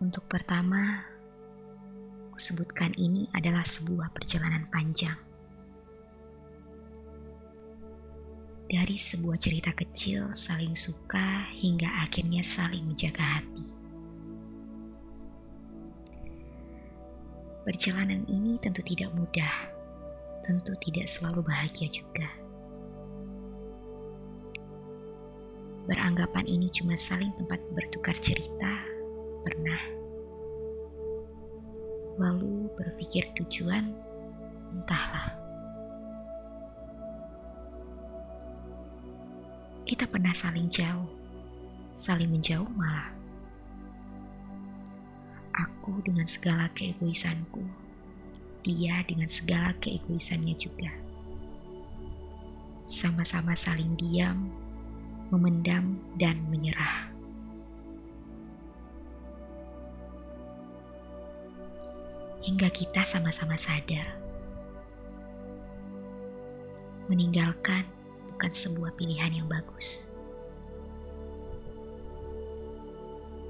Untuk pertama, kusebutkan ini adalah sebuah perjalanan panjang. Dari sebuah cerita kecil saling suka hingga akhirnya saling menjaga hati. Perjalanan ini tentu tidak mudah, tentu tidak selalu bahagia juga. Beranggapan ini cuma saling tempat bertukar cerita, Lalu berpikir tujuan, entahlah. Kita pernah saling jauh, saling menjauh malah. Aku dengan segala keegoisanku, dia dengan segala keegoisannya juga. Sama-sama saling diam, memendam, dan menyerah. Hingga kita sama-sama sadar, meninggalkan bukan sebuah pilihan yang bagus.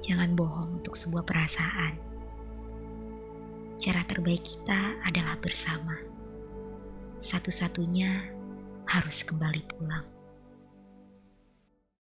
Jangan bohong untuk sebuah perasaan. Cara terbaik kita adalah bersama. Satu-satunya harus kembali pulang.